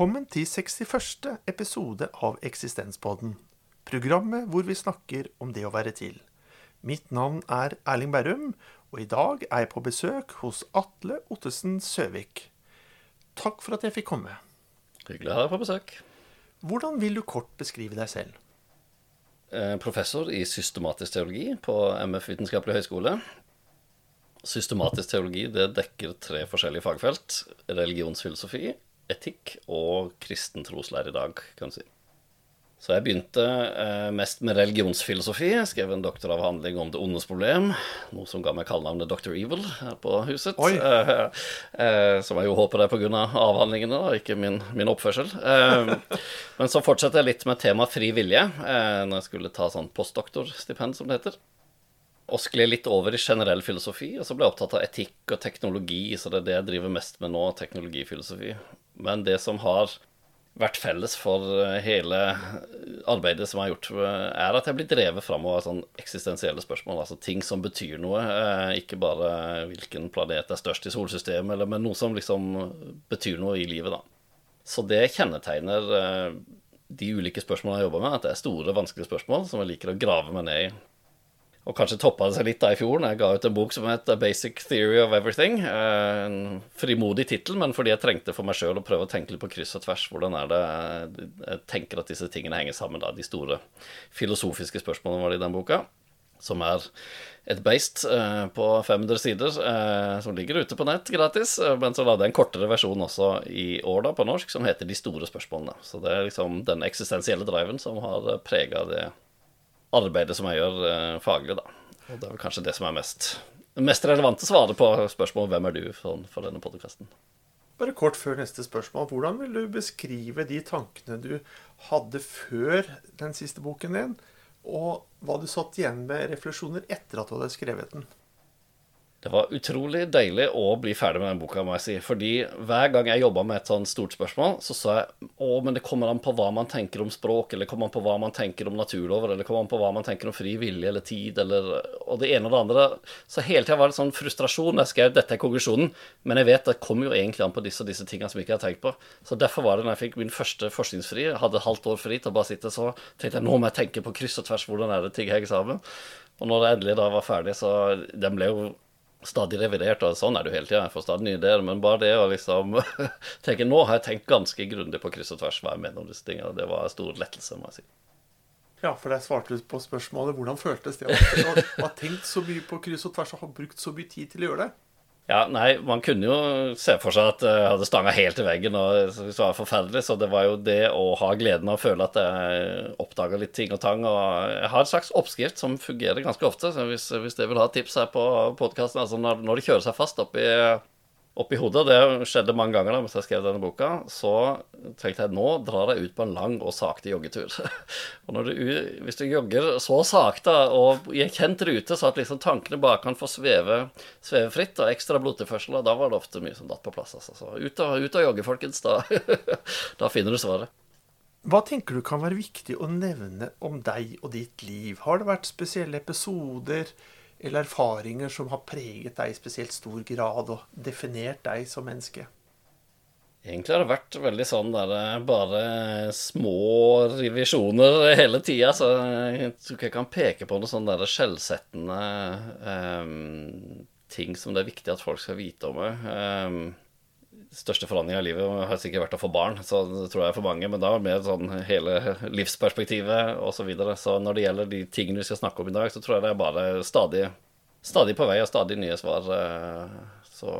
Velkommen til 61. episode av Eksistenspodden. Programmet hvor vi snakker om det å være til. Mitt navn er Erling Berrum, og i dag er jeg på besøk hos Atle Ottesen Søvik. Takk for at jeg fikk komme. Hyggelig å ha deg på besøk. Hvordan vil du kort beskrive deg selv? Eh, professor i systematisk teologi på MF Vitenskapelig høgskole. Systematisk teologi det dekker tre forskjellige fagfelt. Religionsfilosofi, etikk og kristen troslære i dag, kan du si. Så jeg begynte eh, mest med religionsfilosofi. Jeg skrev en doktoravhandling om det ondes problem. Noe som ga meg kallenavnet Dr. Evil her på huset. Eh, som jeg jo håper er pga. avhandlingene, og ikke min, min oppførsel. Eh, men så fortsatte jeg litt med temaet fri vilje når jeg skulle ta sånn postdoktorstipend, som det heter. Og skled litt over i generell filosofi, og så ble jeg opptatt av etikk og teknologi, så det er det jeg driver mest med nå, teknologifilosofi. Men det som har vært felles for eh, hele arbeidet som jeg har gjort, eh, er at jeg blir drevet framover av sånn eksistensielle spørsmål. Altså ting som betyr noe. Eh, ikke bare hvilken planet er størst i solsystemet, men noe som liksom betyr noe i livet, da. Så det kjennetegner de ulike spørsmålene jeg jobber med, at det er store, vanskelige spørsmål som jeg liker å grave meg ned i. Og kanskje toppa det seg litt da i fjor når jeg ga ut en bok som het Basic Theory of Everything. Eh, en frimodig tittel, men fordi jeg trengte for meg sjøl å prøve å tenke litt på kryss og tvers. Hvordan er det jeg tenker at disse tingene henger sammen, da. De store filosofiske spørsmålene var det i den boka. Som er et beist eh, på 500 sider, eh, som ligger ute på nett gratis. Men så lagde jeg en kortere versjon også i år, da, på norsk, som heter De store spørsmålene. Så det er liksom den eksistensielle driven som har prega det arbeidet som jeg gjør eh, faglig, da. Og det er vel kanskje det som er mest, mest relevante svaret på spørsmålet hvem er du for, for denne podkasten. Bare kort før neste spørsmål. Hvordan vil du beskrive de tankene du hadde før den siste boken din, og hva du satt igjen med refleksjoner etter at du hadde skrevet den? Det var utrolig deilig å bli ferdig med den boka, må jeg si. Fordi hver gang jeg jobba med et sånt stort spørsmål, så sa jeg å, men det kommer an på hva man tenker om språk, eller det kommer an på hva man tenker om naturlover, eller det kommer an på hva man tenker om fri vilje eller tid, eller Og det ene og det andre. Så hele tida var det sånn frustrasjon. Jeg skrev dette er konklusjonen, men jeg vet det kommer jo egentlig an på disse og disse tingene som jeg ikke har tenkt på. Så derfor var det når jeg fikk min første forskningsfri, hadde et halvt år fri til å bare sitte så, tenkte jeg nå må jeg tenke på kryss og tvers hvordan er det ting henger sammen. Og når det endelig da var ferdig, så den ble jo stadig revidert, og sånn er det jo hele tida. Jeg får stadig nye ideer. Men bare det å liksom tenke Nå har jeg tenkt ganske grundig på kryss og tvers hva jeg mener om disse tingene. Det var stor lettelse, må jeg si. Ja, for der svarte du på spørsmålet hvordan føltes det å ha tenkt så mye på kryss og tvers og ha brukt så mye tid til å gjøre det? Ja, nei, man kunne jo se for seg at jeg hadde stanga helt i veggen og det var forferdelig, så det var jo det å ha gleden av å føle at jeg oppdaga litt ting og tang. Og jeg har en slags oppskrift som fungerer ganske ofte, så hvis, hvis dere vil ha tips her på podkasten altså når, når det kjører seg fast oppi oppi hodet. Det skjedde mange ganger da mens jeg skrev denne boka. Så tenkte jeg nå drar jeg ut på en lang og sakte joggetur. og du, hvis du jogger så sakte og i en kjent rute, så at liksom tankene bare kan få sveve, sveve fritt, og ekstra blodtilførsel, da var det ofte mye som datt på plass. Altså. Så ut og, ut og jogge, folkens. Da, da finner du svaret. Hva tenker du kan være viktig å nevne om deg og ditt liv? Har det vært spesielle episoder? Eller erfaringer som har preget deg i spesielt stor grad og definert deg som menneske? Egentlig har det vært veldig sånn der eh, bare små revisjoner hele tida. Så jeg tror ikke jeg kan peke på noen sånne skjellsettende um, ting som det er viktig at folk skal vite om òg. Um, største forandringa i livet har sikkert vært å få barn, så det tror jeg er for mange. Men da med sånn hele livsperspektivet osv. Så, videre. så når det gjelder de tingene vi skal snakke om i dag, så tror jeg det er bare stadig, stadig på vei og stadig nye svar. Eh, så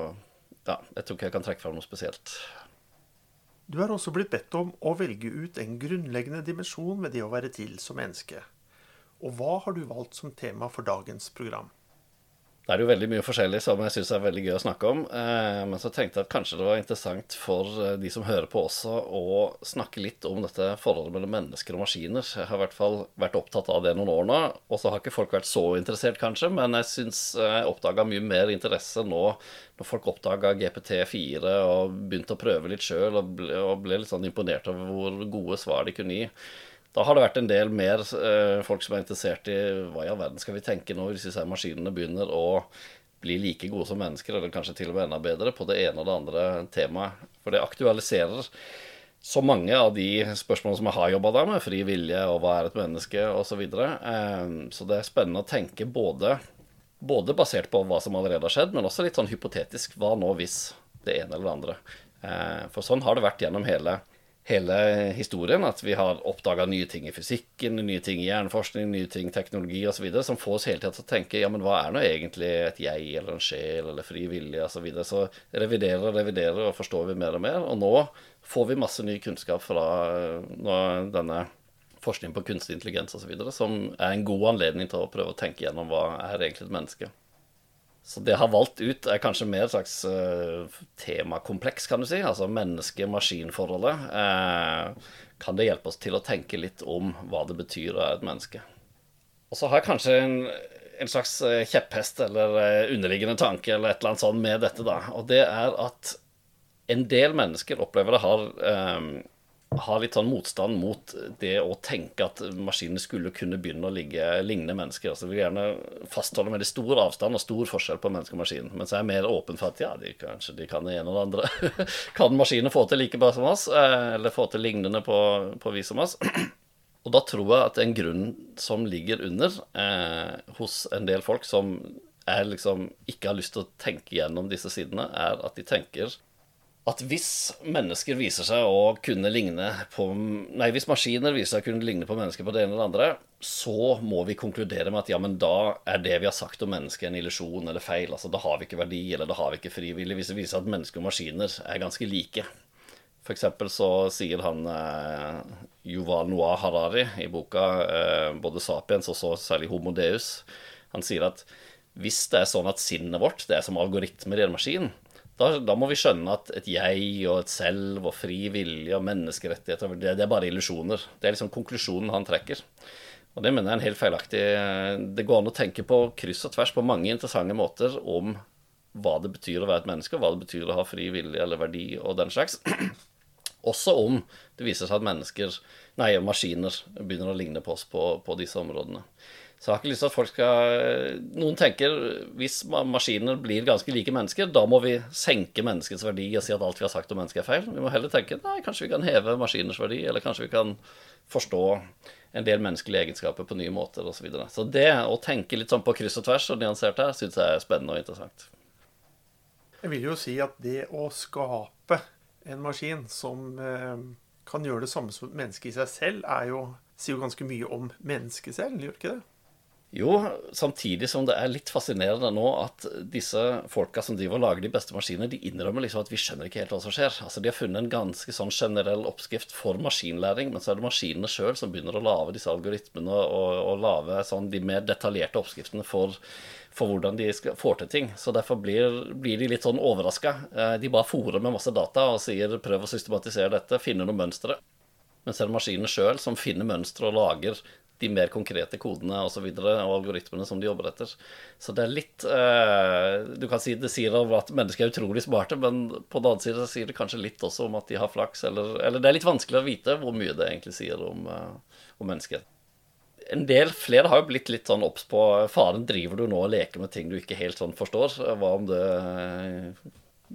ja, jeg tror ikke jeg kan trekke fram noe spesielt. Du har også blitt bedt om å velge ut en grunnleggende dimensjon med det å være til som menneske. Og hva har du valgt som tema for dagens program? Det er jo veldig mye forskjellig som jeg syns er veldig gøy å snakke om. Eh, men så tenkte jeg at kanskje det var interessant for eh, de som hører på også, å snakke litt om dette forholdet mellom mennesker og maskiner. Jeg har i hvert fall vært opptatt av det noen år nå. Og så har ikke folk vært så interessert, kanskje, men jeg syns jeg oppdaga mye mer interesse nå når folk oppdaga GPT4 og begynte å prøve litt sjøl og, og ble litt sånn imponert over hvor gode svar de kunne gi. Da har det vært en del mer eh, folk som er interessert i hva i all verden skal vi tenke nå hvis disse maskinene begynner å bli like gode som mennesker, eller kanskje til og med enda bedre, på det ene og det andre temaet. For det aktualiserer så mange av de spørsmålene som jeg har jobba der med, fri vilje og hva er et menneske osv. Så, videre. Eh, så det er spennende å tenke både, både basert på hva som allerede har skjedd, men også litt sånn hypotetisk. Hva nå hvis det ene eller det andre? Eh, for sånn har det vært gjennom hele hele historien. At vi har oppdaga nye ting i fysikken, nye ting i hjerneforskning, nye ting i teknologi osv. som får oss hele tida til å tenke ja, men hva er nå egentlig et jeg eller en sjel eller fri vilje osv. Så, videre. så reviderer og reviderer og forstår vi mer og mer. Og nå får vi masse ny kunnskap fra denne forskningen på kunstig intelligens osv. som er en god anledning til å prøve å tenke gjennom hva er egentlig et menneske. Så det jeg har valgt ut, er kanskje mer et slags uh, temakompleks, kan du si. Altså menneske-maskin-forholdet. Uh, kan det hjelpe oss til å tenke litt om hva det betyr å være et menneske. Og så har jeg kanskje en, en slags kjepphest eller underliggende tanke eller et eller annet sånt med dette, da. Og det er at en del mennesker opplever det har har litt sånn motstand mot det å tenke at maskiner skulle kunne begynne å ligge, ligne mennesker. Altså, vi vil gjerne fastholde med det stor avstand og stor forskjell på menneske og maskin. Men så er jeg mer åpen for at ja, de, kanskje de kan det ene og det andre. kan maskiner få til like bra som oss, eh, eller få til lignende på, på vis som oss? Og da tror jeg at en grunn som ligger under eh, hos en del folk som er liksom ikke har lyst til å tenke gjennom disse sidene, er at de tenker at hvis mennesker viser seg å kunne ligne på Nei, hvis maskiner viser seg å kunne ligne på mennesker på det ene eller andre, så må vi konkludere med at ja, men da er det vi har sagt om mennesket, en illusjon eller feil. Altså da har vi ikke verdi, eller da har vi ikke frivillig. Hvis det viser seg at mennesker og maskiner er ganske like. For eksempel så sier han eh, Yuval Noah Harari i boka eh, både 'Sapiens' og så særlig 'Homo Deus'. Han sier at hvis det er sånn at sinnet vårt det er som algoritmer i en maskin, da, da, må vi skjønne at et jeg og et selv og fri vilje og menneskerettigheter det, det er bare illusjoner. Det er liksom konklusjonen han trekker. Og det mener jeg er en helt feilaktig Det går an å tenke på kryss og tvers på mange interessante måter om hva det betyr å være et menneske, hva det betyr å ha fri vilje eller verdi og den slags. Også om det viser seg at mennesker, nei, maskiner begynner å ligne på oss på, på disse områdene. Så jeg har ikke lyst til at folk skal Noen tenker hvis maskiner blir ganske like mennesker, da må vi senke menneskets verdi og si at alt vi har sagt om mennesket er feil. Vi må heller tenke nei, kanskje vi kan heve maskiners verdi, eller kanskje vi kan forstå en del menneskelige egenskaper på nye måter osv. Så, videre. så det å tenke litt sånn på kryss og tvers og nyansert her, syns jeg er spennende og interessant. Jeg vil jo si at det å skape en maskin som eh, kan gjøre det samme som et menneske i seg selv, er jo, sier jo ganske mye om mennesket selv, gjør ikke det? Jo, samtidig som det er litt fascinerende nå at disse folka som driver og lager de beste maskinene, de innrømmer liksom at vi skjønner ikke helt hva som skjer. Altså De har funnet en ganske sånn generell oppskrift for maskinlæring, men så er det maskinene sjøl som begynner å lage disse algoritmene og, og lage sånn de mer detaljerte oppskriftene for, for hvordan de skal, får til ting. Så derfor blir, blir de litt sånn overraska. Eh, de bare fòrer med masse data og sier prøv å systematisere dette, finne noen mønstre. Men så er det maskinene sjøl som finner mønstre og lager de mer konkrete kodene og, så videre, og algoritmene som de jobber etter. Så det er litt eh, Du kan si det sier om at mennesker er utrolig smarte, men på den annen side sier det kanskje litt også om at de har flaks, eller, eller det er litt vanskelig å vite hvor mye det egentlig sier om, eh, om mennesket. En del flere har jo blitt litt sånn obs på faren driver du nå og leker med ting du ikke helt sånn forstår. Hva om det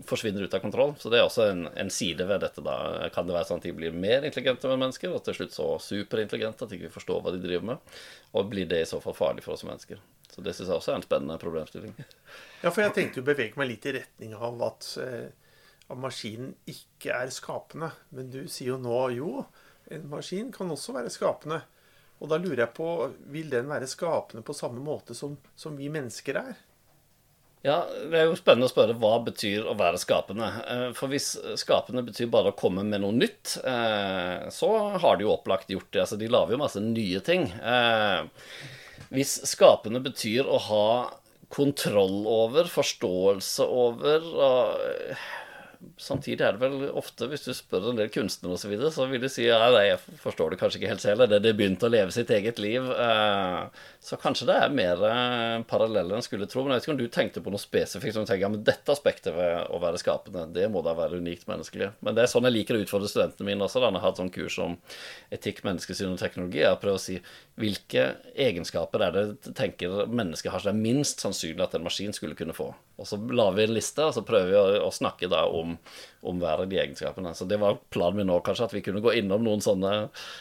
forsvinner ut av kontroll. Så det er også en, en, side ved dette. da. Kan det være sånn at de blir mer intelligente enn mennesker, og til slutt så superintelligente at de ikke forstår hva de driver med? Og blir det i så fall farlig for oss mennesker? Så det syns jeg også er en spennende problemstilling. Ja, for jeg tenkte å bevege meg litt i retning av at, eh, at maskinen ikke er skapende. Men du sier jo nå jo, en maskin kan også være skapende. Og da lurer jeg på, vil den være skapende på samme måte som, som vi mennesker er? Ja, Det er jo spennende å spørre hva betyr å være skapende. Eh, for hvis skapende betyr bare å komme med noe nytt, eh, så har de jo opplagt gjort det. Altså, De lager jo masse nye ting. Eh, hvis skapende betyr å ha kontroll over, forståelse over samtidig er det vel ofte, hvis du spør en del kunstnere osv., så, videre, så vil de si ja, nei, jeg forstår det kanskje ikke helt selv. Det, det begynte å leve sitt eget liv. Eh, så kanskje det er mer parallell enn skulle tro. Men jeg vet ikke om du tenkte på noe spesifikt som tenker ja, men dette aspektet ved å være skapende, det må da være unikt menneskelig. Men det er sånn jeg liker å utfordre studentene mine også. Da jeg har hatt sånn kurs om etikk, menneskesyn og teknologi. Jeg prøver å si hvilke egenskaper er det du tenker mennesket har som er minst sannsynlig at en maskin skulle kunne få. Og så lager vi en liste, og så prøver vi å, å snakke da om, om hver av de egenskapene. Så det var planen min nå, kanskje, at vi kunne gå innom noen sånne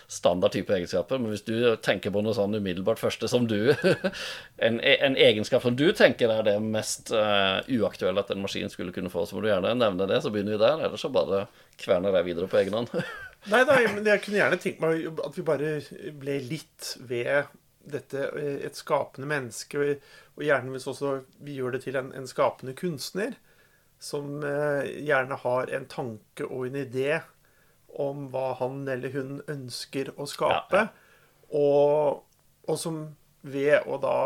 standard type egenskaper. Men hvis du tenker på noe sånn umiddelbart første som du en, en, egenskap som du tenker er det mest uh, uaktuelle at en maskin skulle kunne få, så må du gjerne nevne det, så begynner vi der. Eller så bare kverner jeg videre på egen hånd. nei, nei, men jeg kunne gjerne tenkt meg at vi bare ble litt ved dette eh, et skapende menneske, og gjerne hvis også vi gjør det til en, en skapende kunstner, som eh, gjerne har en tanke og en idé om hva han eller hun ønsker å skape, ja, ja. Og, og, som ved å da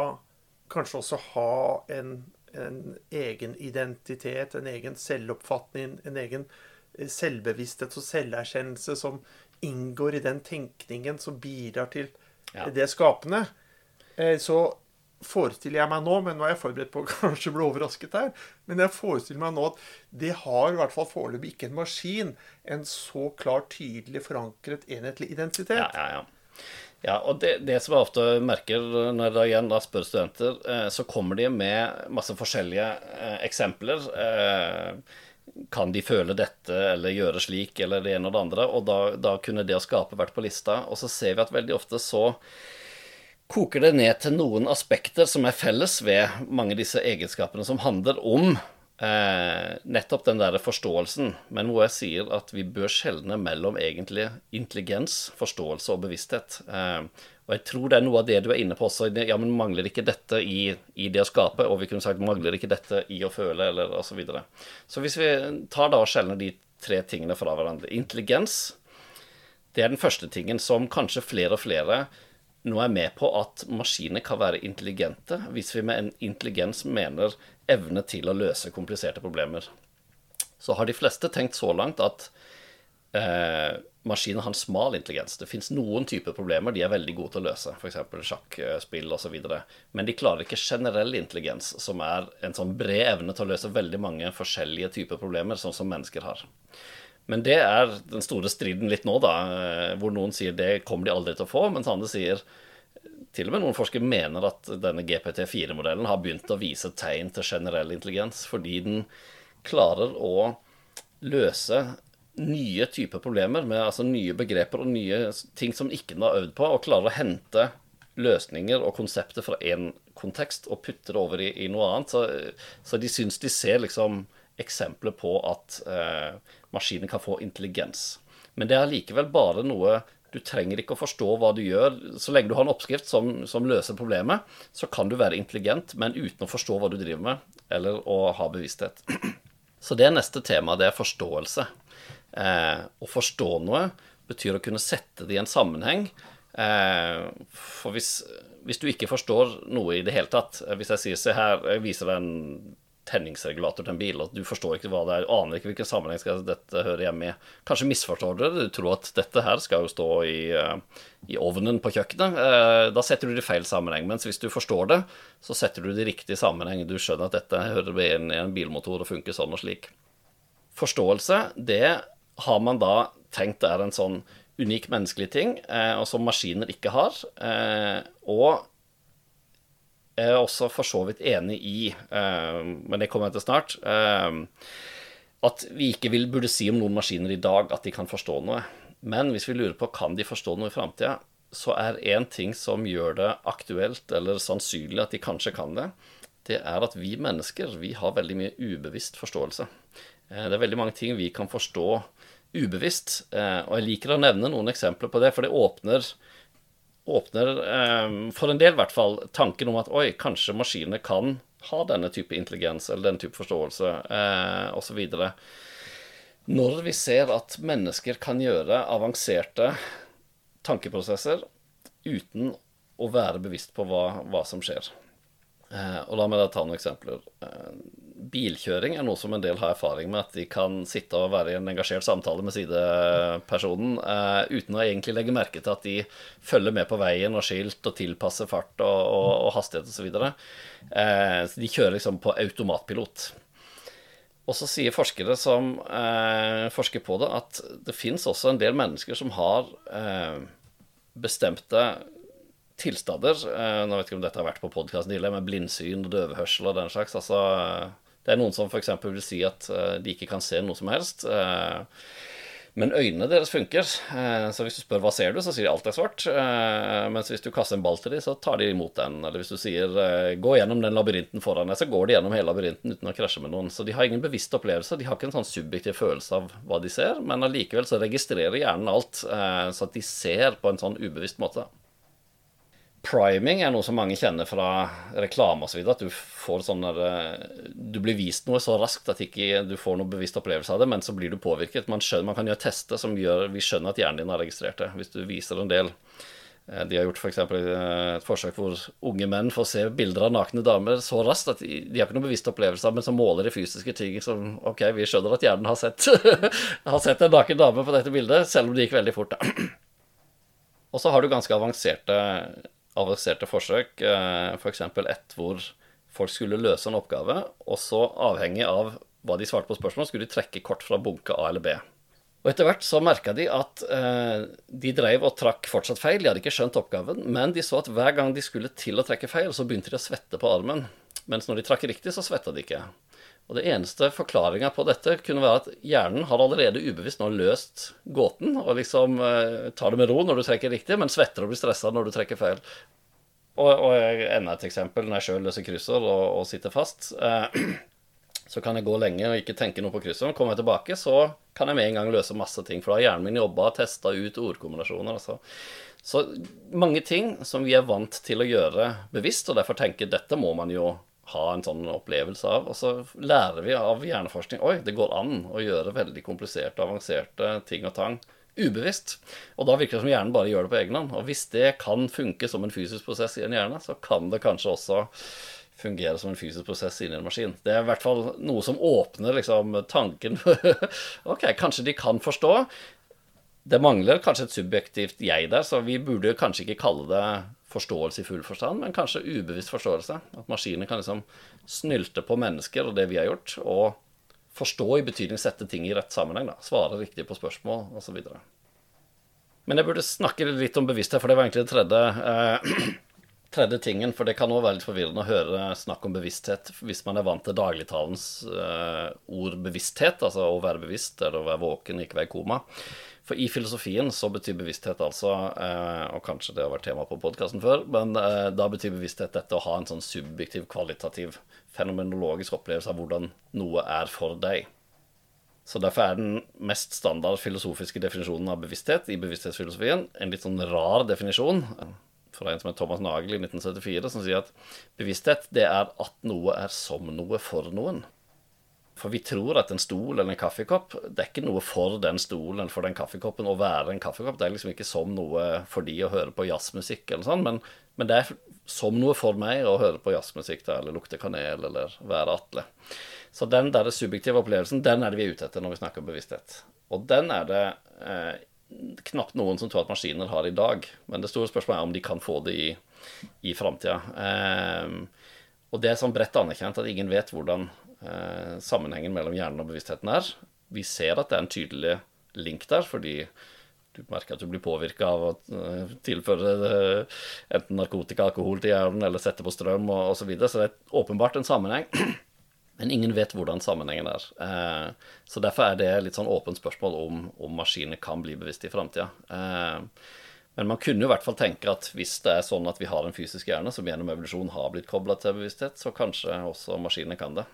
kanskje også ha en, en egen identitet, en egen selvoppfatning, en egen eh, selvbevissthet og selverkjennelse som inngår i den tenkningen som bidrar til ja. det skapende, eh, så forestiller jeg meg nå, men nå er jeg forberedt på å kanskje bli overrasket her, men jeg forestiller meg nå at det har i hvert fall foreløpig ikke en maskin en så klart tydelig forankret enhetlig identitet. Ja, ja, ja. ja og det, det, som jeg ofte merker når jeg da igjen da spør studenter, eh, så kommer de med masse forskjellige eh, eksempler. Kan de føle dette eller gjøre slik eller det ene og det andre? Og da, da kunne det å skape vært på lista. Og så ser vi at veldig ofte så koker det ned til noen aspekter som er felles ved mange av disse egenskapene, som handler om eh, nettopp den der forståelsen. Men hvor jeg sier at vi bør skjelne mellom egentlig intelligens, forståelse og bevissthet. Eh, og jeg tror det er noe av det du er inne på også. Ja, men mangler ikke dette i, i det å skape? Og vi kunne sagt mangler ikke dette i å føle, eller osv. Så, videre. så hvis vi tar da og skjelner de tre tingene fra hverandre Intelligens, det er den første tingen som kanskje flere og flere nå er med på at maskiner kan være intelligente hvis vi med en intelligens mener evne til å løse kompliserte problemer. Så har de fleste tenkt så langt at eh, maskiner har en smal intelligens. Det fins noen typer problemer de er veldig gode til å løse, f.eks. sjakkspill osv. Men de klarer ikke generell intelligens, som er en sånn bred evne til å løse veldig mange forskjellige typer problemer, sånn som mennesker har. Men det er den store striden litt nå, da, eh, hvor noen sier det kommer de aldri til å få, mens andre sier til og med noen forskere mener at denne GPT4-modellen har begynt å vise tegn til generell intelligens, fordi den klarer å løse nye typer problemer med altså nye begreper og nye ting som ikke den har øvd på, og klarer å hente løsninger og konsepter fra én kontekst og putte det over i, i noe annet. Så, så de syns de ser liksom eksempler på at eh, maskinen kan få intelligens. Men det er likevel bare noe Du trenger ikke å forstå hva du gjør. Så lenge du har en oppskrift som, som, løser problemet, så kan du være intelligent, men uten å forstå hva du driver med, eller å ha bevissthet. Så det neste temaet, Det er forståelse. Eh, å forstå noe betyr å kunne sette det i en sammenheng. Eh, for hvis, hvis, du ikke forstår noe i det hele tatt Hvis jeg sier se her, jeg viser deg en tenningsregulator til en bil, og du forstår ikke hva det er, aner ikke hvilken sammenheng skal dette høre hjemme i. Kanskje misforstår du det, du tror at dette her skal jo stå i, uh, i ovnen på kjøkkenet. Uh, da setter du det i feil sammenheng. Mens hvis du forstår det, så setter du det i riktig sammenheng. Du skjønner at dette hører inn i en bilmotor og funker sånn og slik. Forståelse, det har man da tenkt er en sånn unik menneskelig ting, uh, og som maskiner ikke har. og jeg er også for så vidt enig i, uh, men det kommer jeg til snart, uh, at vi ikke vil, burde si om noen maskiner i dag at de kan forstå noe. Men hvis vi lurer på kan de forstå noe i framtida, så er én ting som gjør det aktuelt eller sannsynlig at de kanskje kan det, det er at vi mennesker vi har veldig mye ubevisst forståelse. Det er veldig mange ting vi kan forstå ubevisst, og jeg liker å nevne noen eksempler på det, for det åpner åpner, eh, for en del i hvert fall, tanken om at oi, kanskje maskinene kan ha denne type intelligens eller denne type forståelse eh, osv. Når vi ser at mennesker kan gjøre avanserte tankeprosesser uten å være bevisst på hva, hva som skjer. Eh, og La meg da ta noen eksempler. Eh, bilkjøring er noe som en del har erfaring med. At de kan sitte og være i en engasjert samtale med sidepersonen uh, uten å egentlig legge merke til at de følger med på veien og skilt og tilpasser fart og, og, og hastighet osv. Uh, de kjører liksom på automatpilot. Og så sier forskere som uh, forsker på det, at det fins også en del mennesker som har bestemte tilstander. Eh, nå vet ikke om dette har vært på podkasten tidligere, med blindsyn og døvehørsel og den slags. Altså, det er noen som f.eks. vil si at eh, de ikke kan se noe som helst. Eh, men øynene deres funker. Så hvis du spør hva ser du, så sier de alt er svart. Mens hvis du kaster en ball til dem, så tar de imot den. Eller hvis du sier gå gjennom den labyrinten foran deg, så går de gjennom hele labyrinten uten å krasje med noen. Så de har ingen bevisst opplevelse. De har ikke en sånn subjektiv følelse av hva de ser, men allikevel så registrerer hjernen alt, så at de ser på en sånn ubevisst måte. Priming er noe som mange kjenner fra reklame osv. At du får sånn eh, Du blir vist noe så raskt at ikke du får noen bevisst opplevelse av det, men så blir du påvirket. Man, skjønner, man kan gjøre tester som gjør vi skjønner at hjernen din har registrert det. Hvis du viser en del eh, De har gjort f.eks. For eh, et forsøk hvor unge menn får se bilder av nakne damer så raskt at de, de har ikke noen bevisst opplevelse av men så måler de fysiske ting som OK, vi skjønner at hjernen har sett, har sett en naken dame på dette bildet, selv om det gikk veldig fort. Da. Og så har du ganske avanserte avanserte forsøk, f.eks. For ett hvor folk skulle løse en oppgave, og så avhengig av hva de svarte på spørsmål, skulle de trekke kort fra bunke A eller B. Og Etter hvert så merka de at eh, de drev og trakk fortsatt feil. De hadde ikke skjønt oppgaven, men de så at hver gang de skulle til å trekke feil, så begynte de å svette på armen. Mens når de trakk riktig, så svetta de ikke. Og det eneste forklaringa på dette kunne være at hjernen har allerede ubevisst nå løst gåten, og liksom eh, tar det med ro når du trekker riktig, men svetter og blir stressa når du trekker feil. Og, og enda et eksempel når jeg sjøl løser kryssord og, og, sitter fast. Eh, så kan jeg gå lenge og ikke tenke noe på kryssordet. Kommer jeg tilbake, så kan jeg med en gang løse masse ting. For da har hjernen min jobba og testa ut ordkombinasjoner. Altså. Så mange ting som vi er vant til å gjøre bevisst, og derfor tenker dette må man jo ha en sånn opplevelse av. Og så lærer vi av hjerneforskning oi, det går an å gjøre veldig kompliserte og avanserte ting og tang ubevisst. Og da virker det som hjernen bare gjør det på egen hånd. Og hvis det kan funke som en fysisk prosess i en hjerne, så kan det kanskje også fungere som en fysisk prosess inni en maskin. Det er i hvert fall noe som åpner liksom, tanken Ok, kanskje de kan forstå. Det mangler kanskje et subjektivt jeg der, så vi burde kanskje ikke kalle det forståelse i full forstand, men kanskje ubevisst forståelse. At maskiner kan liksom snylte på mennesker og det vi har gjort, og forstå i betydning sette ting i rett sammenheng. da, Svare riktig på spørsmål osv. Men jeg burde snakke litt om bevissthet, for det var egentlig det tredje, eh, tredje tingen. For det kan også være litt forvirrende å høre snakk om bevissthet hvis man er vant til dagligtalens eh, ord bevissthet, altså å være bevisst eller å være våken, ikke være i koma. For i filosofien så betyr bevissthet altså, eh, og kanskje det har vært tema på podkasten før, men eh, da betyr bevissthet dette å ha en sånn subjektiv, kvalitativ, fenomenologisk opplevelse av hvordan noe er for deg. Så derfor er den mest standard filosofiske definisjonen av bevissthet i bevissthetsfilosofien en litt sånn rar definisjon fra en som heter Thomas Nagel i 1974, som sier at bevissthet det er at noe er som noe for noen. For vi tror at en stol eller en kaffekopp Det er ikke noe for den stolen eller for den kaffekoppen å være en kaffekopp. Det er liksom ikke som noe for de å høre på jazzmusikk eller sånn, men, men, det er som noe for meg å høre på jazzmusikk da, eller lukte kanel eller være Atle. Så den der subjektive opplevelsen, den er det vi er ute etter når vi snakker om bevissthet. Og den er det eh, knapt noen som tror at maskiner har i dag. Men det store spørsmålet er om de kan få det i, i framtida. Eh, og det er sånn bredt anerkjent at ingen vet hvordan eh, sammenhengen mellom hjernen og bevisstheten er. Vi ser at det er en tydelig link der, fordi du merker at du blir påvirka av å uh, tilføre uh, enten narkotika, alkohol til hjernen eller sette på strøm osv. Så, videre. så det er åpenbart en sammenheng. Men ingen vet hvordan sammenhengen er. Eh, så derfor er det litt sånn åpent spørsmål om, om maskiner kan bli bevisste i framtida. Eh, men man kunne i hvert fall tenke at hvis det er sånn at vi har en fysisk hjerne som gjennom evolusjon har blitt kobla til bevissthet, så kanskje også maskiner kan det.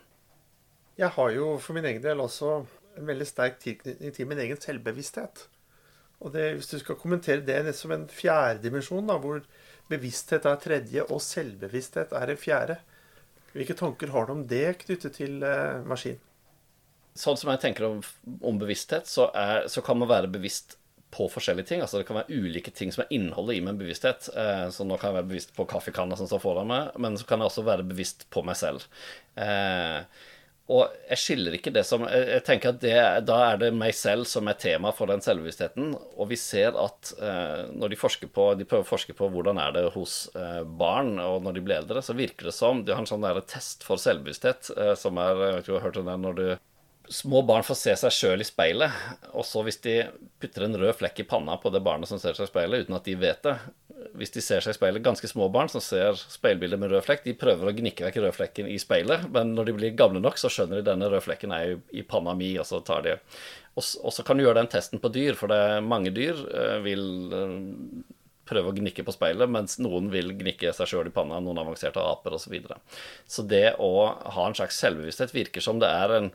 Jeg har jo for min egen del også en veldig sterk tilknytning til min egen selvbevissthet. Og det, Hvis du skal kommentere det som en fjerde dimensjon, da, hvor bevissthet er tredje og selvbevissthet er en fjerde, hvilke tanker har du om det knyttet til eh, maskin? Sånn som jeg tenker om, om bevissthet, så, er, så, kan man være bevisst på forskjellige ting. Altså Det kan være ulike ting som er innholdet i min bevissthet. Eh, så nå kan jeg være bevisst på kaffekanna som står foran meg, men så kan jeg også være bevisst på meg selv. Eh, Og jeg skiller ikke det som Jeg, tenker at det, da er det meg selv som er tema for den selvbevisstheten. Og vi ser at eh, når de forsker på De prøver å forske på hvordan er det hos eh, barn og når de blir eldre, så virker det som De har en sånn der test for selvbevissthet eh, som er Jeg vet ikke om du har hørt om den når du Små barn får se seg sjøl i speilet, og så hvis de putter en rød flekk i panna på det barnet som ser seg i speilet, uten at de vet det Hvis de ser seg i speilet, ganske små barn som ser speilbildet med rød flekk, de prøver å gnikke vekk rødflekken i speilet, men når de blir gamle nok, så skjønner de denne rødflekken er i panna mi, og så tar de Og så kan du gjøre den testen på dyr, for det er mange dyr eh, vil eh, prøve å gnikke på speilet, mens noen vil gnikke seg sjøl i panna, noen avanserte aper osv. Så, videre. så det å ha en slags selvbevissthet virker som det er en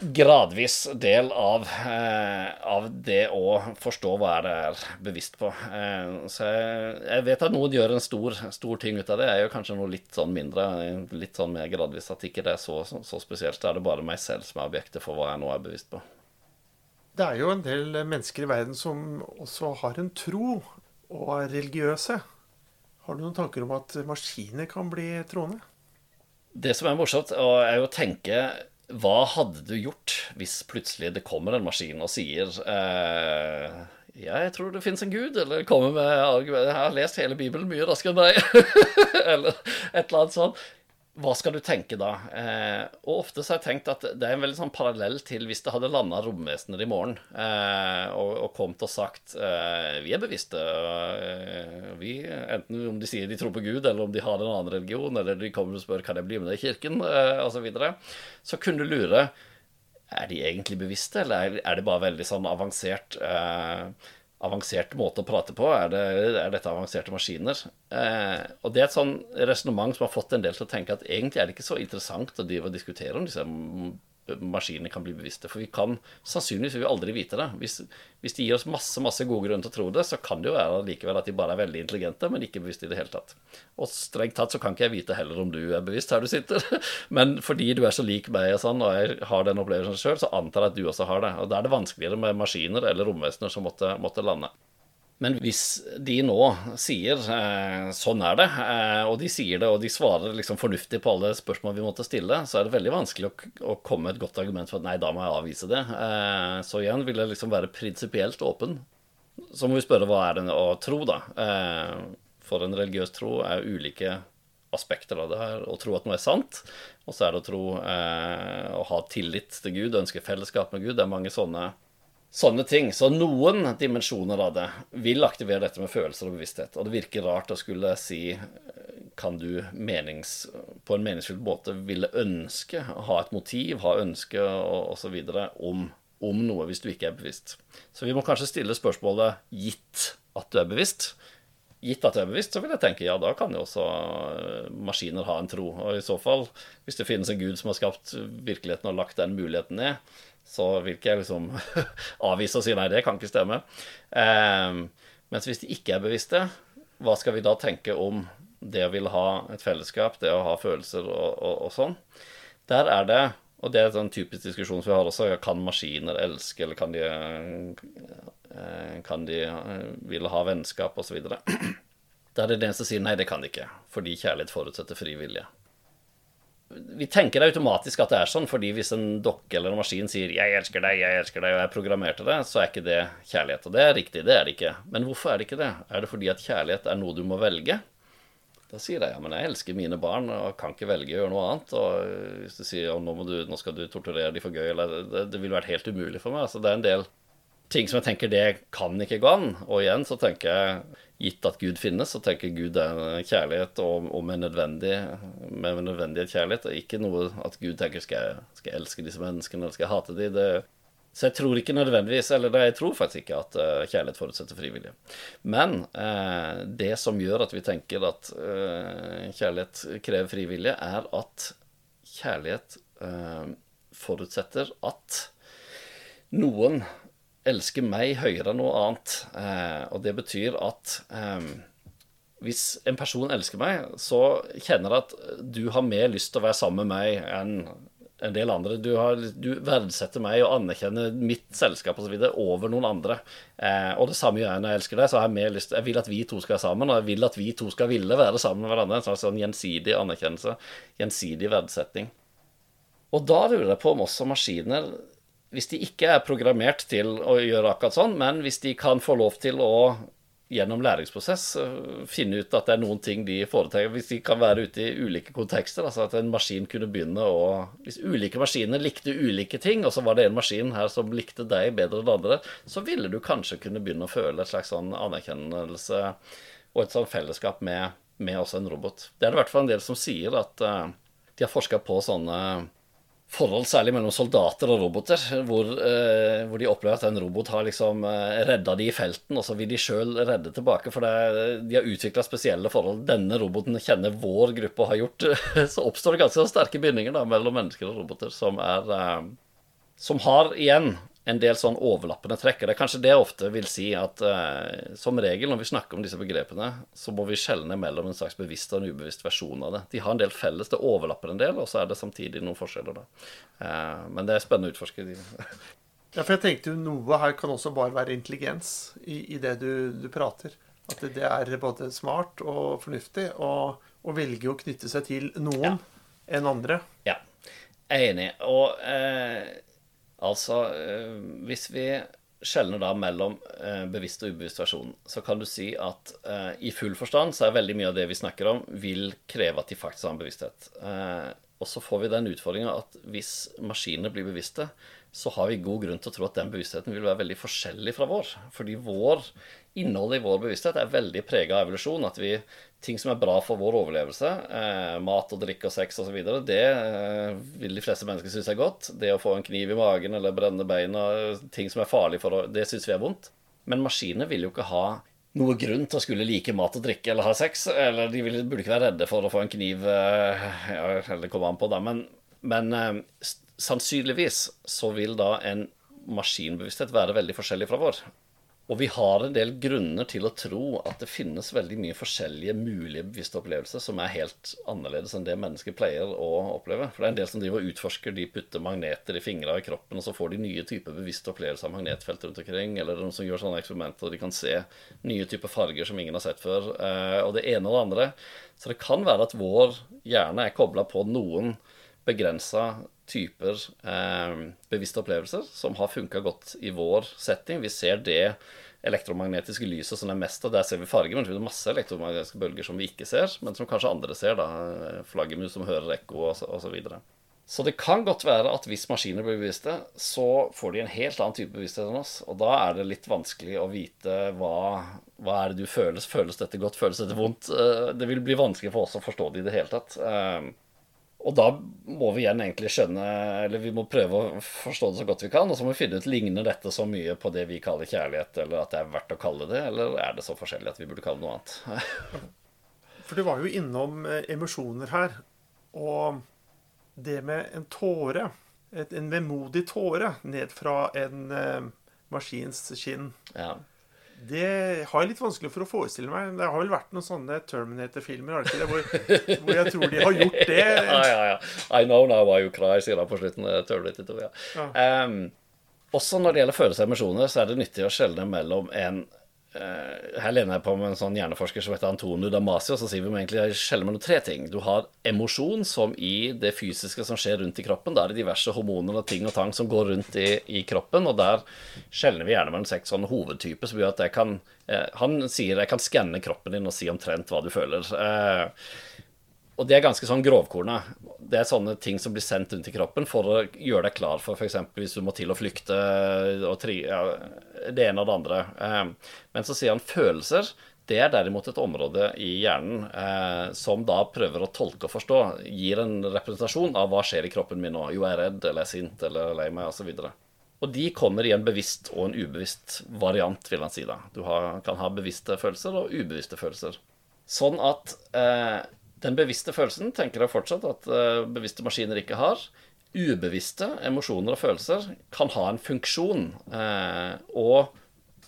gradvis del av, eh, av, det å forstå hva jeg er bevisst på. Eh, så jeg, jeg, vet at noen gjør en stor, stor, ting ut av det. Jeg gjør kanskje noe litt sånn mindre, litt sånn mer gradvis. At ikke det er så, så, så spesielt. Da er det bare meg selv som er objektet for hva jeg nå er bevisst på. Det er jo en del mennesker i verden som også har en tro, og er religiøse. Har du noen tanker om at maskiner kan bli troende? Det som er morsomt, er å tenke hva hadde du gjort hvis plutselig det kommer en maskin og sier eh, jeg tror det fins en gud, eller kommer med Jeg har lest hele Bibelen mye raskere enn deg. eller et eller annet sånt. Hva skal du tenke da? Eh, og ofte så har jeg tenkt at det er en veldig sånn parallell til hvis det hadde landa romvesener i morgen eh, og, og kommet og sagt eh, vi er bevisste. Eh, vi, enten om de sier de tror på Gud, eller om de har en annen religion, eller de kommer og spør kan jeg bli med deg i kirken, eh, osv. Så, videre, så kunne du lure er de egentlig bevisste, eller er det bare veldig sånn avansert eh, avansert måte å prate på? Er, det, er dette avanserte maskiner? Eh, og det er et sånn resonnement som har fått en del til å tenke at egentlig er det ikke så interessant å diskutere om disse maskinene kan bli bevisste. For vi kan sannsynligvis vil vi aldri vite det. Hvis, hvis, de gir oss masse masse gode grunner til å tro det, så kan det jo være likevel at de bare er veldig intelligente, men ikke bevisste i det hele tatt. Og strengt tatt så kan ikke jeg vite heller om du er bevisst her du sitter. Men fordi du er så lik meg og sånn, og jeg har den opplevelsen sjøl, så antar jeg at du også har det. Og da er det vanskeligere med maskiner eller romvesener som måtte, måtte lande. Men hvis de nå sier eh, 'sånn er det', eh, og de sier det, og de svarer liksom fornuftig på alle spørsmål vi måtte stille, så er det veldig vanskelig å, å komme med et godt argument for at 'nei, da må jeg avvise det'. Eh, så igjen vil jeg liksom være prinsipielt åpen. Så må vi spørre hva er det å tro, da? Eh, for en religiøs tro er ulike aspekter av det her. Å tro at noe er sant, og så er det å tro eh, å ha tillit til Gud, ønske fellesskap med Gud. Det er mange sånne sånne ting. Så noen dimensjoner av det vil aktivere dette med følelser og bevissthet. Og det virker rart å skulle si kan du menings, på en meningsfull måte ville ønske, ha et motiv, ha ønske osv. Om, om noe hvis du ikke er bevisst. Så vi må kanskje stille spørsmålet gitt at du er bevisst. Gitt at du er bevisst, så vil jeg tenke ja, da kan jo også eh, maskiner ha en tro. Og i så fall, hvis det finnes en gud som har skapt virkeligheten og lagt den muligheten ned, så vil ikke jeg liksom avvise og si nei, det kan ikke stemme. Eh, mens hvis de ikke er bevisste, hva skal vi da tenke om det å ville ha et fellesskap, det å ha følelser og, og, og sånn? Der er det, og det er en sånn typisk diskusjon som vi har også, kan maskiner elske, eller kan de, eh, kan de eh, ville ha vennskap, osv. Der er det den som sier nei, det kan de ikke, fordi kjærlighet forutsetter fri vilje vi tenker automatisk at det er sånn, fordi hvis en dokke eller en maskin sier 'jeg elsker deg, jeg elsker deg', og jeg programmerte det, så er ikke det kjærlighet. Og det er riktig, det er det ikke. Men hvorfor er det ikke det? Er det fordi at kjærlighet er noe du må velge? Da sier jeg ja, men jeg elsker mine barn og kan ikke velge å gjøre noe annet. Og hvis du sier nå, du, nå skal du torturere dem for gøy, eller det, det ville vært helt umulig for meg. Så det er en del ting som jeg tenker det kan ikke gå an. Og igjen så tenker jeg gitt at Gud finnes, så tenker Gud er kjærlighet og, og med, nødvendig, med nødvendighet kjærlighet. Og ikke noe at Gud tenker skal jeg, skal jeg elske disse menneskene eller skal jeg hate dem. Det, så jeg tror ikke nødvendigvis, eller jeg tror faktisk ikke at uh, kjærlighet forutsetter frivillige. Men uh, det som gjør at vi tenker at uh, kjærlighet krever frivillige, er at kjærlighet forutsetter at noen elsker meg høyere enn noe annet. Eh, og det betyr at eh, hvis en person elsker meg, så kjenner jeg at du har mer lyst til å være sammen med meg enn en del andre. Du, har, du verdsetter meg og anerkjenner mitt selskap og så videre over noen andre. Eh, og det samme gjør jeg når jeg elsker deg. så har Jeg mer lyst, jeg vil at vi to skal være sammen, og jeg vil at vi to skal ville være sammen med hverandre. En slags sånn gjensidig anerkjennelse, gjensidig verdsetting. Og da lurer jeg på om også maskiner, hvis de ikke er programmert til å gjøre akkurat sånn, men hvis de kan få lov til å gjennom læringsprosess eh, finne ut at det er noen ting de foretrekker. Hvis de kan være ute i ulike kontekster, altså at en maskin kunne begynne å Hvis ulike maskiner likte ulike ting, og så var det en maskin her som likte deg bedre enn andre, så ville du kanskje kunne begynne å føle et slags sånn anerkjennelse og et sånn fellesskap med, med også en robot. Det er det i hvert fall en del som sier at uh, de har forska på sånne forhold, særlig mellom soldater og roboter, hvor, eh, hvor de opplever at en robot har liksom eh, redda de i felten, og så vil de sjøl redde tilbake. For det, de har utvikla spesielle forhold. Denne roboten kjenner vår gruppe og har gjort. Så oppstår det ganske sterke bindinger da, mellom mennesker og roboter, som er eh, Som har igjen en del sånn overlappende trekk. Det er kanskje det jeg ofte vil si at eh, som regel når vi snakker om disse begrepene, så må vi skjelne mellom en slags bevisst og en ubevisst versjon av det. De har en del felles, det overlapper en del, og så er det samtidig noen forskjeller. da. Eh, men det er spennende å utforske. ja, for jeg tenkte jo noe her kan også bare være intelligens i, i det du, du, prater. At det, det, er både smart og fornuftig å, velge å knytte seg til noen ja. enn andre. Ja, jeg er enig. Og eh, Altså, eh, hvis vi skjelner da mellom eh, bevisst og ubevisst versjon, så kan du si at eh, i full forstand så er veldig mye av det vi snakker om, vil kreve at de faktisk har en bevissthet. og så får vi den utfordringa at hvis maskinene blir bevisste, så har vi god grunn til å tro at den bevisstheten vil være veldig forskjellig fra vår. Fordi vår innholdet i vår bevissthet er veldig prega av evolusjon. At vi ting som er bra for vår overlevelse, eh, mat og drikke og sex osv., det eh, vil de fleste mennesker synes er godt. Det å få en kniv i magen eller brenne beina, ting som er farlig for oss, Det syns vi er vondt. Men maskiner vil jo ikke ha noe grunn til å skulle like mat og drikke eller ha sex. Eller de vil, burde ikke være redde for å få en kniv eh, ja, Eller komme an på, da. Men, men eh, sannsynligvis så vil da en maskinbevissthet være veldig forskjellig fra vår. Og vi har en del grunner til å tro at det finnes veldig mye forskjellige mulige bevisste opplevelser som er helt annerledes enn det mennesker pleier å oppleve. For det er en del som driver og utforsker. De putter magneter i fingrene i kroppen, og så får de nye typer bevisste opplevelser av magnetfelt rundt omkring. Eller noen som gjør sånne eksperimenter, og de kan se nye typer farger som ingen har sett før. Eh, og det ene og det andre. Så det kan være at vår hjerne er kobla på noen begrensa typer eh, bevisste opplevelser som har funka godt i vår setting. Vi ser det elektromagnetiske lyset som er mest av. Der ser vi farger, men det er masse elektromagnetiske bølger som vi ikke ser, men som kanskje andre ser. da, Flaggermus som hører ekko osv. Så, så, så det kan godt være at hvis maskiner blir bevisste, så får de en helt annen type bevissthet enn oss. Og da er det litt vanskelig å vite hva, hva er det du føles. Føles dette godt? Føles dette vondt? Eh, det vil bli vanskelig for oss å forstå det i det hele tatt. Og da må vi igjen egentlig skjønne Eller vi må prøve å forstå det så godt vi kan. Og så må vi finne ut ligner dette så mye på det vi kaller kjærlighet, eller at det er verdt å kalle det, eller er det så forskjellig at vi burde kalle det noe annet? For du var jo innom eh, emosjoner her. Og det med en tåre, en vemodig tåre ned fra en eh, maskins kinn ja. Det har jeg litt vanskelig for å forestille meg. Det har vel vært noen sånne Terminator-filmer? Hvor, hvor, jeg tror de har gjort det. ja, ja, ja. I know now why you cry, sier han på slutten. Terminator 2, ja. ja. Um, også når det gjelder følelser og emosjoner, så er det nyttig å skjelne mellom en Eh, her lener jeg på med en sånn hjerneforsker som heter Antonio Damasio. Så sier vi egentlig skjeller mellom tre ting. Du har emosjon, som i det fysiske som skjer rundt i kroppen. Da er det diverse hormoner og ting og tang som går rundt i, i kroppen. Og der skjelner vi gjerne mellom seks sånne hovedtyper som gjør at jeg kan eh, Han sier jeg kan skanne kroppen din og si omtrent hva du føler. Eh, og det er ganske sånn grovkorna. Det er sånne ting som blir sendt rundt i kroppen for å gjøre deg klar for f.eks. hvis du må til å flykte og tri, ja, det ene og det andre. Eh, men så sier han følelser. Det er derimot et område i hjernen eh, som da prøver å tolke og forstå. Gir en representasjon av hva skjer i kroppen min nå. Jo, jeg er redd, eller jeg er sint, eller lei meg, osv. Og, og de kommer i en bevisst og en ubevisst variant, vil han si da. Du har, kan ha bevisste følelser og ubevisste følelser. Sånn at eh, den bevisste følelsen tenker jeg fortsatt at uh, bevisste maskiner ikke har. Ubevisste emosjoner og følelser kan ha en funksjon. Uh, og,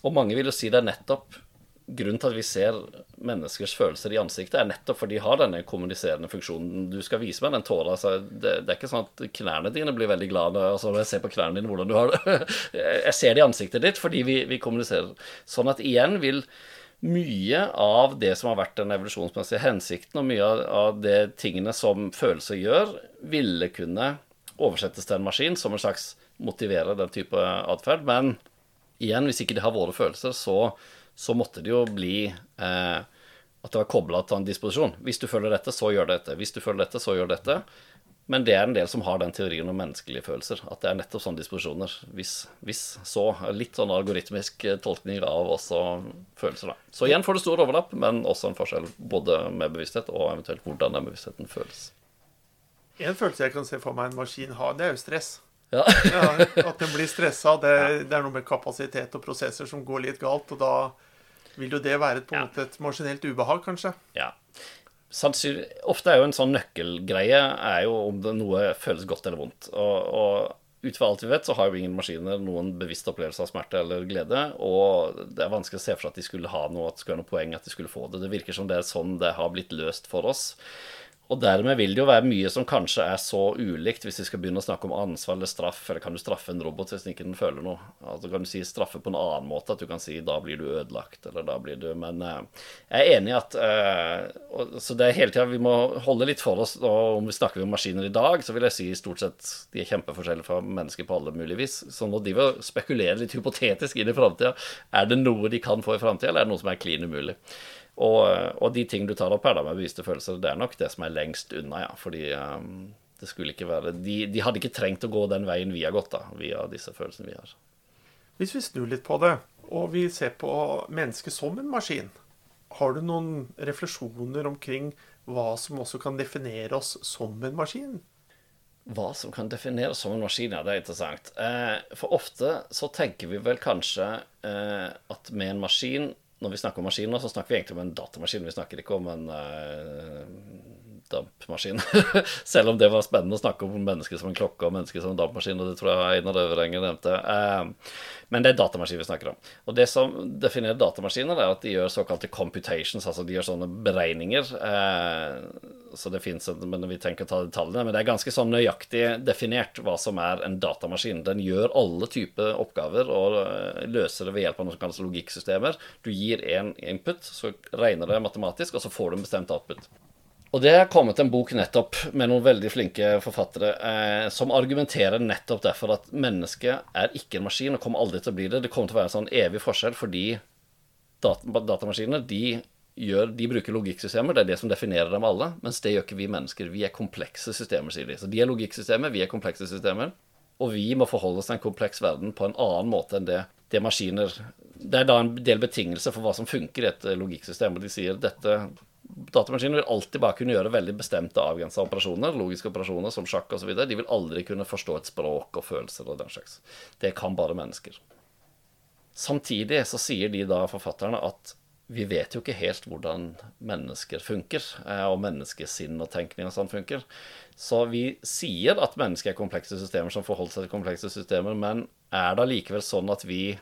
og, mange vil jo si det er nettopp grunnen til at vi ser menneskers følelser i ansiktet, er nettopp fordi de har denne kommuniserende funksjonen. Du skal vise meg den tåra. Altså, det, det, er ikke sånn at knærne dine blir veldig glade altså, når jeg ser på knærne dine hvordan du har det. jeg ser det i ansiktet ditt fordi vi, vi kommuniserer. Sånn at igjen vil mye av det som har vært den evolusjonsmessige hensikten, og mye av, det tingene som følelser gjør, ville kunne oversettes til en maskin som en slags motiverer den type atferd. Men igjen, hvis ikke de har våre følelser, så, så måtte det jo bli eh, at det var kobla til en disposisjon. Hvis du føler dette, så gjør dette. Hvis du føler dette, så gjør dette. Men det er en del som har den teorien om menneskelige følelser. At det er nettopp sånne disposisjoner. Hvis, hvis så. Litt sånn algoritmisk tolkning av også følelser, da. Så igjen får du stor overlapp, men også en forskjell både med bevissthet og eventuelt hvordan den bevisstheten føles. En følelse jeg kan se for meg en maskin har, det er jo stress. Ja. ja, at den blir stressa. Det, det, er noe med kapasitet og prosesser som går litt galt. Og da vil jo det være et, på en måte et maskinelt ubehag, kanskje. Ja ofte er jo en sånn nøkkelgreie er jo om det noe føles godt eller vondt. Og, og ut fra alt vi vet, så har jo ingen maskiner noen bevisst opplevelse av smerte eller glede. Og det er vanskelig å se for seg at de skulle ha noe, at det skulle være noe poeng at de skulle få det. Det virker som det er sånn det har blitt løst for oss. Og dermed vil det jo være mye som kanskje er så ulikt, hvis vi skal begynne å snakke om ansvar eller straff. Eller kan du straffe en robot hvis ikke den føler noe? Altså Kan du si straffe på en annen måte? At du kan si da blir du ødelagt, eller da blir du Men eh, jeg er enig i at eh, og, Så det er hele tida vi må holde litt for oss. Og om vi snakker om maskiner i dag, så vil jeg si stort sett de er kjempeforskjellige fra mennesker på alle mulige vis. Så nå driver vi og spekulerer litt hypotetisk inn i framtida. Er det noe de kan få i framtida, eller er det noe som er klin umulig? Og, og, de ting du tar opp her da med bevisste følelser, det er nok det som er lengst unna, ja. Fordi um, det skulle ikke være de, de, hadde ikke trengt å gå den veien vi har gått, da, via disse følelsene vi har. Hvis vi snur litt på det, og vi ser på mennesket som en maskin, har du noen refleksjoner omkring hva som også kan definere oss som en maskin? Hva som kan defineres som en maskin, ja, det er interessant. Eh, for ofte så tenker vi vel kanskje eh, at med en maskin når vi snakker om maskiner, så snakker vi egentlig om en datamaskin. Vi snakker ikke om en uh, dampmaskin. Selv om det var spennende å snakke om mennesker som en klokke og mennesker som en dampmaskin. Og det tror jeg Einar Øvrenger nevnte. Uh, men det er datamaskin vi snakker om. Og det som definerer datamaskiner, er at de gjør såkalte computations, altså de gjør sånne beregninger. Uh, så det fins Men vi trenger ikke ta detaljene. Men det er ganske sånn nøyaktig definert hva som er en datamaskin. Den gjør alle typer oppgaver og løser det ved hjelp av noe som kalles logikksystemer. Du gir én input, så regner det matematisk, og så får du en bestemt output. Og det er kommet en bok nettopp med noen veldig flinke forfattere eh, som argumenterer nettopp derfor at mennesket er ikke en maskin og kommer aldri til å bli det. Det kommer til å være en sånn evig forskjell fordi dat datamaskiner de, gjør, de bruker logikksystemer. Det er det som definerer dem alle. Mens det gjør ikke vi mennesker. Vi er komplekse systemer, sier de. Så de er logikksystemer, vi er komplekse systemer. Og vi må forholde oss til en kompleks verden på en annen måte enn det, det maskiner Det er da en del betingelser for hva som funker i et logikksystem. Og de sier dette Datamaskiner vil alltid bare kunne gjøre veldig bestemte avgrensa operasjoner, logiske operasjoner som sjakk osv. De vil aldri kunne forstå et språk og følelser og den slags. Det kan bare mennesker. Samtidig så sier de da, forfatterne, at vi vet jo ikke helt hvordan mennesker funker, eh, og menneskesinn og tenkning og sånn funker. Så vi sier at mennesker er komplekse systemer som forholder seg til komplekse systemer, men er det allikevel sånn at vi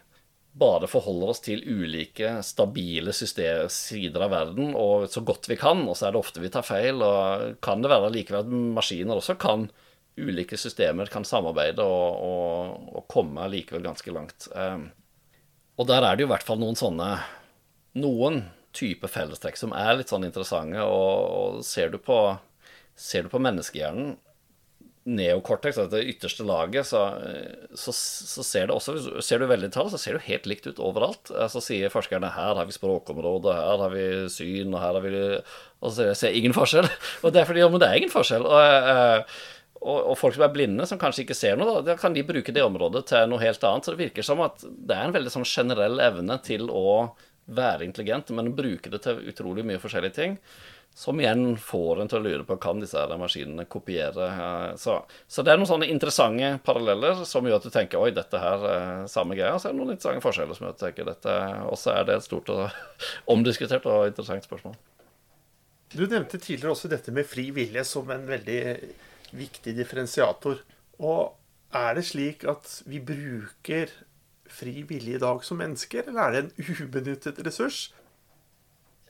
bare forholder oss til ulike stabile system, sider av verden og så godt vi kan, og så er det ofte vi tar feil. Og kan det være likevel at maskiner også kan ulike systemer kan samarbeide og, og, og komme likevel ganske langt. Um, og der er det jo i hvert fall noen sånne noen type fellestrekk som er litt sånn interessante, og, og ser du på ser du på menneskehjernen neokortex, det ytterste laget, så, så, så, ser det også Ser du veldig tall, så ser det helt likt ut overalt. Så sier forskerne her har vi språkområde, her har vi syn, og her har vi Og så ser jeg ingen forskjell. Og det er fordi ja, men det er ingen forskjell. Og, eh, og, og, folk som er blinde, som kanskje ikke ser noe, da kan de bruke det området til noe helt annet. Så det virker som at det er en veldig sånn generell evne til å være intelligent, men bruke det til utrolig mye forskjellige ting. Som igjen får en til å lure på kan disse her maskinene kopiere. Så, så, det er noen sånne interessante paralleller som gjør at du tenker oi, dette her er samme greia. Så er det noen interessante forskjeller som gjør at du tenker dette også er det et stort og omdiskutert og interessant spørsmål. Du nevnte tidligere også dette med fri vilje som en veldig viktig differensiator. Og er det slik at vi bruker fri vilje i dag som mennesker, eller er det en ubenyttet ressurs?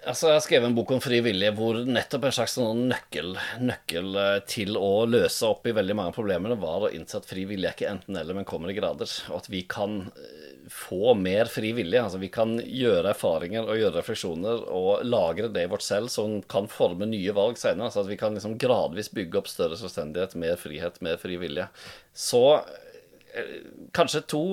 Altså, Jeg har skrevet en bok om fri vilje hvor nettopp en slags sånn nøkkel, nøkkel eh, til å løse opp i veldig mange problemene var å innse at fri vilje ikke enten-eller, men kommer i grader. Og at vi kan eh, få mer fri vilje. Altså Vi kan gjøre erfaringer og gjøre refleksjoner og lagre det i vårt selv som kan forme nye valg senere. Altså, at vi kan liksom gradvis bygge opp større selvstendighet, mer frihet, mer fri vilje. Så eh, kanskje to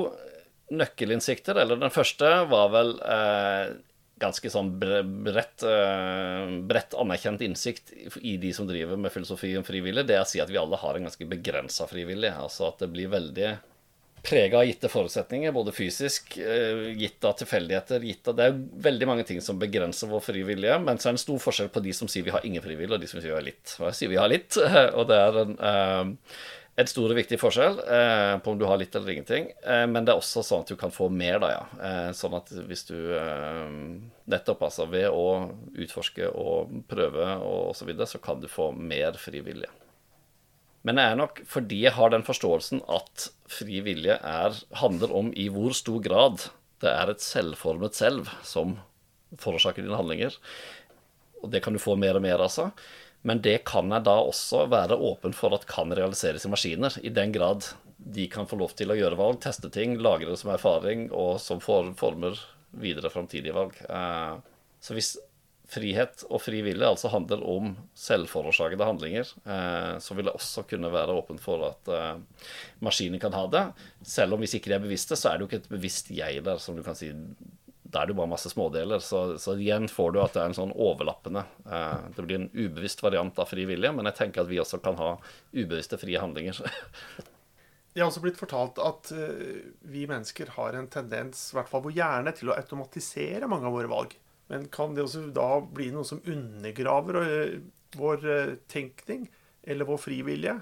nøkkelinnsikter. Eller den første var vel eh, ganske sånn bredt, uh, bredt, anerkjent innsikt i de som driver med filosofi om frivillig, det er å si at vi alle har en ganske begrensa frivillig. Altså at det blir veldig prega av gitte forutsetninger, både fysisk, uh, gitt av tilfeldigheter gitt av, Det er veldig mange ting som begrenser vår frivillige, men så er det en stor forskjell på de som sier vi har ingen frivillig, og de som sier vi har litt. Og sier vi har litt, og det er en uh, en stor og viktig forskjell eh, på om du har litt eller ingenting. Eh, men det er også sånn at du kan få mer, da, ja. Eh, sånn at hvis du eh, nettopp altså ved å utforske og prøve og osv., så, videre, så kan du få mer fri vilje. Men det er nok fordi jeg har den forståelsen at fri vilje er, handler om i hvor stor grad det er et selvformet selv som forårsaker dine handlinger. Og det kan du få mer og mer, altså. Men det kan jeg da også være åpen for at kan realiseres i maskiner, i den grad de kan få lov til å gjøre valg, teste ting, lagre det som erfaring, og som former videre framtidige valg. Eh, så hvis frihet og fri vilje altså handler om selvforårsakede handlinger, eh, så vil jeg også kunne være åpen for at eh, maskiner kan ha det. Selv om hvis ikke de er bevisste, så er det jo ikke et bevisst jeg der, som du kan si da er det jo bare masse smådeler. Så, så, igjen får du at det er en sånn overlappende eh, Det blir en ubevisst variant av fri vilje, men jeg tenker at vi også kan ha ubevisste frie handlinger. Jeg har også blitt fortalt at uh, vi mennesker har en tendens, i hvert fall vår hjerne, til å automatisere mange av våre valg. Men kan det også da bli noe som undergraver uh, vår uh, tenkning eller vår frivillige?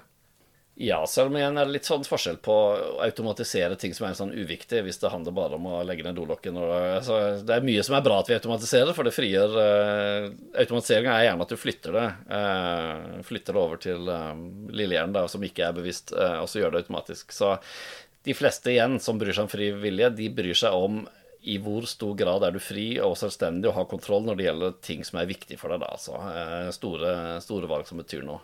Ja, selv om igjen er det litt sånn forskjell på å automatisere ting som er sånn uviktig, hvis det handler bare om å legge ned dolokken. Altså, det er mye som er bra at vi automatiserer, for det frigjør uh, Automatiseringa er gjerne at du flytter det. Uh, flytter det over til um, lillehjernen, som ikke er bevisst, uh, og så gjør det automatisk. Så de fleste igjen som bryr seg om fri vilje, de bryr seg om i hvor stor grad er du fri og selvstendig og har kontroll når det gjelder ting som er viktig for deg. Da, altså. Store, store valg som betyr noe.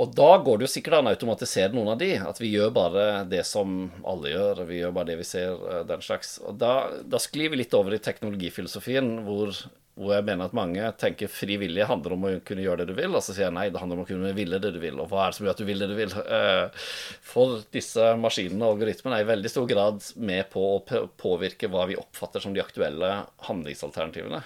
Og da går det jo sikkert an å automatisere noen av de. At vi gjør bare det som alle gjør. Vi gjør bare det vi ser, eh, den slags. Og da, da sklir vi litt over i teknologifilosofien, hvor, hvor, jeg mener at mange tenker fri vilje handler om å kunne gjøre det du vil. Og så sier jeg nei, det handler om å kunne ville det du vil. Og hva er det som gjør at du vil det du vil? Eh, for disse maskinene og algoritmene er i veldig stor grad med på å påvirke hva vi oppfatter som de aktuelle handlingsalternativene.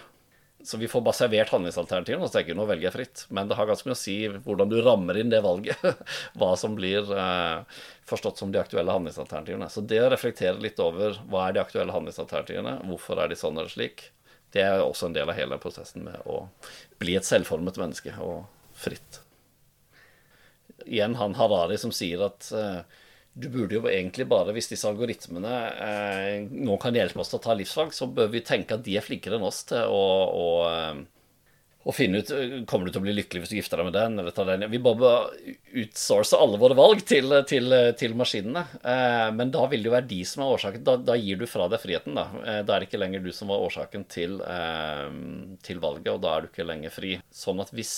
Så vi får bare servert handlingsalternativene, og så tenker vi nå velger jeg fritt. Men det har ganske mye å si hvordan du rammer inn det valget. hva som blir eh, forstått som de aktuelle handlingsalternativene. Så det å reflektere litt over hva er de aktuelle handlingsalternativene, hvorfor er de sånn eller slik, det er også en del av hele prosessen med å bli et selvformet menneske og fritt. Igjen han Harari som sier at eh, du burde jo egentlig bare, hvis disse algoritmene eh, nå kan hjelpe oss til å ta livsvalg, så bør vi tenke at de er flinkere enn oss til å, å, eh, å finne ut Kommer du til å bli lykkelig hvis du gifter deg med den, eller tar den Vi bare bør utsource alle våre valg til, til, til maskinene. Eh, men da vil det jo være de som er årsaken. Da, da gir du fra deg friheten, da. Eh, da er det ikke lenger du som var årsaken til, eh, til valget, og da er du ikke lenger fri. Sånn at hvis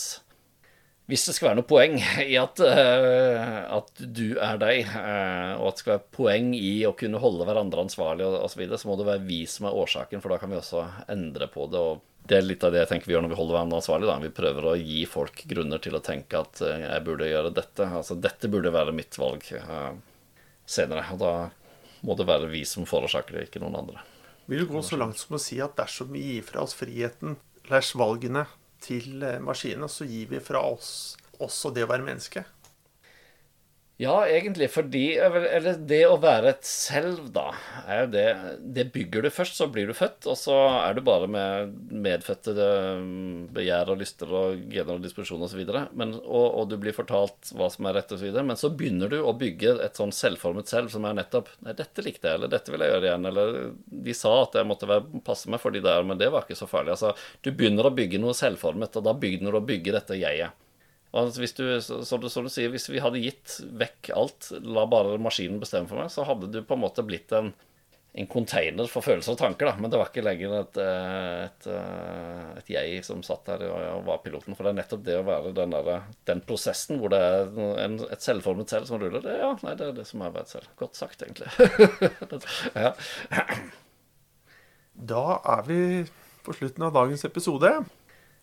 hvis det skal være noe poeng i at, uh, at du er deg, uh, og at det skal være poeng i å kunne holde hverandre ansvarlig osv., så, så må det være vi som er årsaken, for da kan vi også endre på det. og Det er litt av det jeg tenker vi gjør når vi holder hverandre ansvarlig. Da. Vi prøver å gi folk grunner til å tenke at uh, jeg burde gjøre dette. Altså dette burde være mitt valg senere. Og da må det være vi som forårsaker det, ikke noen andre. Vil du gå så langt som å si at dersom vi gir fra oss friheten, slash valgene, til maskinen, og så gir vi fra oss også det å være menneske. Ja, egentlig fordi Eller det å være et selv, da, er det Det bygger du først, så blir du født, og så er du bare med medfødte begjær og lyster og gener og disposisjon osv. Og, og, og du blir fortalt hva som er rett osv. Men så begynner du å bygge et sånn selvformet selv som er nettopp Nei, dette likte jeg, eller dette vil jeg gjøre igjen, eller de sa at jeg måtte være, passe meg for de der, men det var ikke så farlig. Altså, du begynner å bygge noe selvformet, og da begynner du å bygge dette jeget. Altså hvis du, som du, som du, sier, hvis vi hadde gitt vekk alt, la bare maskinen bestemme for meg, så hadde du på en måte blitt en en container for følelser og tanker, da. Men det var ikke lenger et, eh, et, eh, et jeg som satt der og var piloten. For det er nettopp det å være den, der, den prosessen hvor det er en, et selvformet selv som ruller. Det, ja, nei, det er det som er et selv. Godt sagt, egentlig. ja. Da er vi på slutten av dagens episode.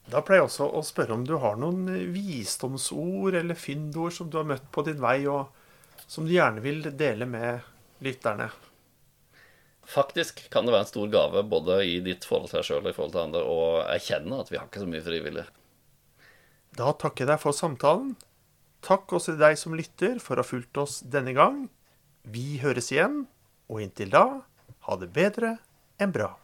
Da pleier jeg også å spørre om du har noen visdomsord eller fyndord som du har møtt på din vei, og som du gjerne vil dele med lytterne. Faktisk kan det være en stor gave både i ditt forhold til deg sjøl og i forhold til andre å erkjenne at vi har ikke så mye frivillig. Da takker jeg deg for samtalen. Takk også til deg som lytter for å ha fulgt oss denne gang. Vi høres igjen, og inntil da, ha det bedre enn bra.